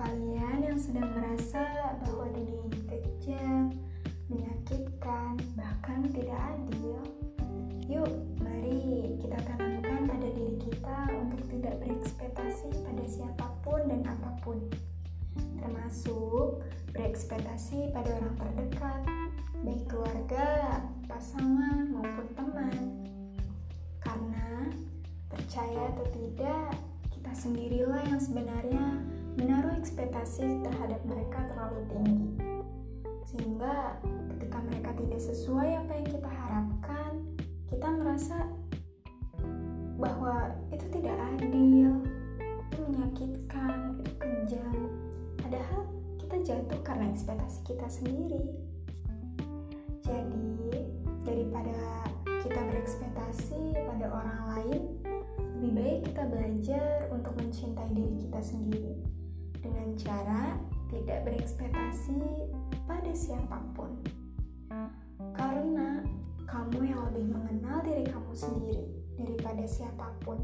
kalian yang sedang merasa bahwa dunia ini kejam, menyakitkan, bahkan tidak adil, yuk mari kita tanamkan pada diri kita untuk tidak berekspektasi pada siapa pun dan apa pun, termasuk berekspektasi pada orang terdekat, baik keluarga, pasangan, maupun teman. Karena percaya atau tidak, kita sendirilah yang sebenarnya menaruh ekspektasi terhadap mereka terlalu tinggi. Sehingga ketika mereka tidak sesuai apa yang kita harapkan, kita merasa bahwa itu tidak adil, itu menyakitkan, itu kejam. Padahal kita jatuh karena ekspektasi kita sendiri. Jadi, daripada kita berekspektasi pada orang lain, lebih baik kita belajar untuk mencintai diri kita sendiri dengan cara tidak berekspektasi pada siapa pun. Karena kamu yang lebih mengenal diri kamu sendiri daripada siapa pun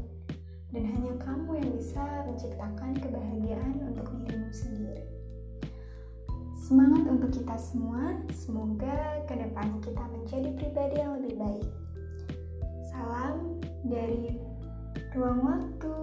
dan hanya kamu yang bisa menciptakan kebahagiaan untuk dirimu sendiri. Semangat untuk kita semua, semoga ke depannya kita menjadi pribadi yang lebih baik. Salam dari ruang waktu.